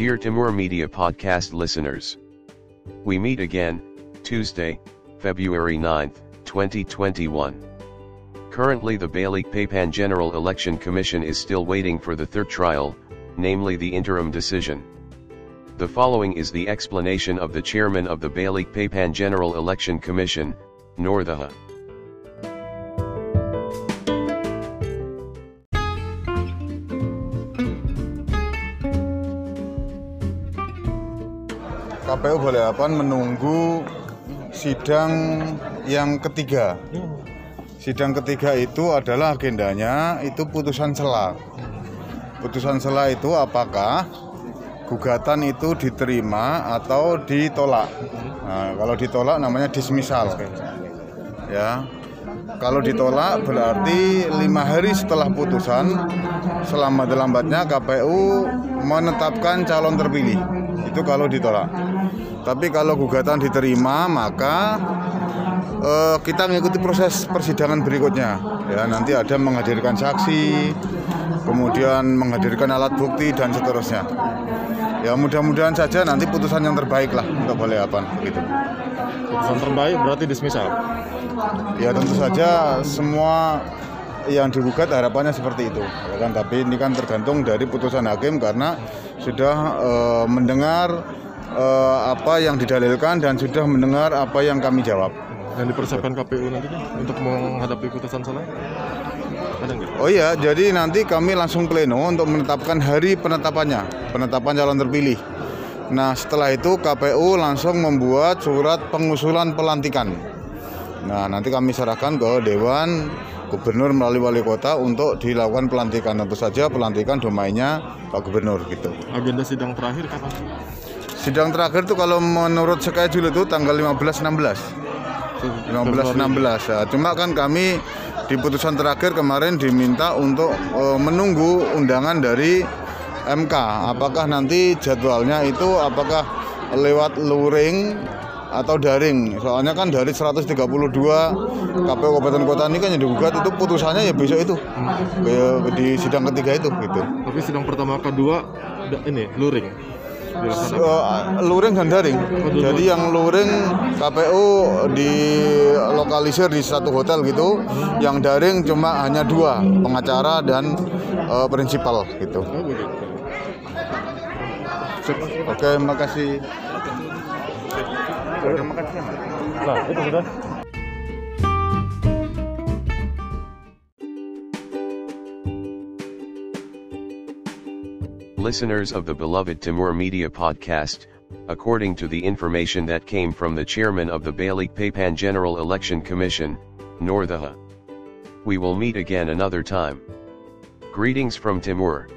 Dear Timur Media Podcast listeners, we meet again, Tuesday, February 9, 2021. Currently the Balikpapan General Election Commission is still waiting for the third trial, namely the interim decision. The following is the explanation of the chairman of the Balikpapan General Election Commission, Northaha. KPU Balikpapan menunggu sidang yang ketiga. Sidang ketiga itu adalah agendanya itu putusan sela. Putusan sela itu apakah gugatan itu diterima atau ditolak. Nah, kalau ditolak namanya dismisal. Ya. Kalau ditolak berarti lima hari setelah putusan selama lambatnya KPU menetapkan calon terpilih. Itu kalau ditolak. Tapi kalau gugatan diterima maka eh, kita mengikuti proses persidangan berikutnya. Ya nanti ada menghadirkan saksi, kemudian menghadirkan alat bukti dan seterusnya. Ya mudah-mudahan saja nanti putusan yang terbaik lah untuk Balikpapan begitu. Putusan terbaik berarti dismisal. Ya tentu saja semua yang digugat harapannya seperti itu, ya kan? Tapi ini kan tergantung dari putusan hakim karena sudah eh, mendengar eh, apa yang didalilkan dan sudah mendengar apa yang kami jawab. Dan dipersiapkan KPU nanti nih untuk menghadapi putusan salah. Ada nggak? Oh iya, jadi nanti kami langsung pleno untuk menetapkan hari penetapannya, penetapan calon terpilih. Nah, setelah itu KPU langsung membuat surat pengusulan pelantikan. Nah, nanti kami serahkan ke Dewan Gubernur melalui Wali Kota untuk dilakukan pelantikan. Tentu saja pelantikan domainnya Pak Gubernur gitu. Agenda sidang terakhir kapan? Sidang terakhir itu kalau menurut schedule itu tanggal 15-16. 15-16 ya. Cuma kan kami di putusan terakhir kemarin diminta untuk eh, menunggu undangan dari MK. Apakah nanti jadwalnya itu apakah lewat luring atau daring? Soalnya kan dari 132 KPU Kabupaten Kota ini kan yang digugat itu putusannya ya besok itu di sidang ketiga itu gitu. Tapi sidang pertama kedua ini luring. Eh, luring dan daring. Jadi yang luring KPU dilokalisir di satu hotel gitu, yang daring cuma hanya dua pengacara dan eh, prinsipal gitu. Oh. Oke, makasih. Terima kasih. Nah itu sudah. Listeners of the beloved Timur Media podcast, according to the information that came from the chairman of the Balikpapan General Election Commission, Northaha. We will meet again another time. Greetings from Timur.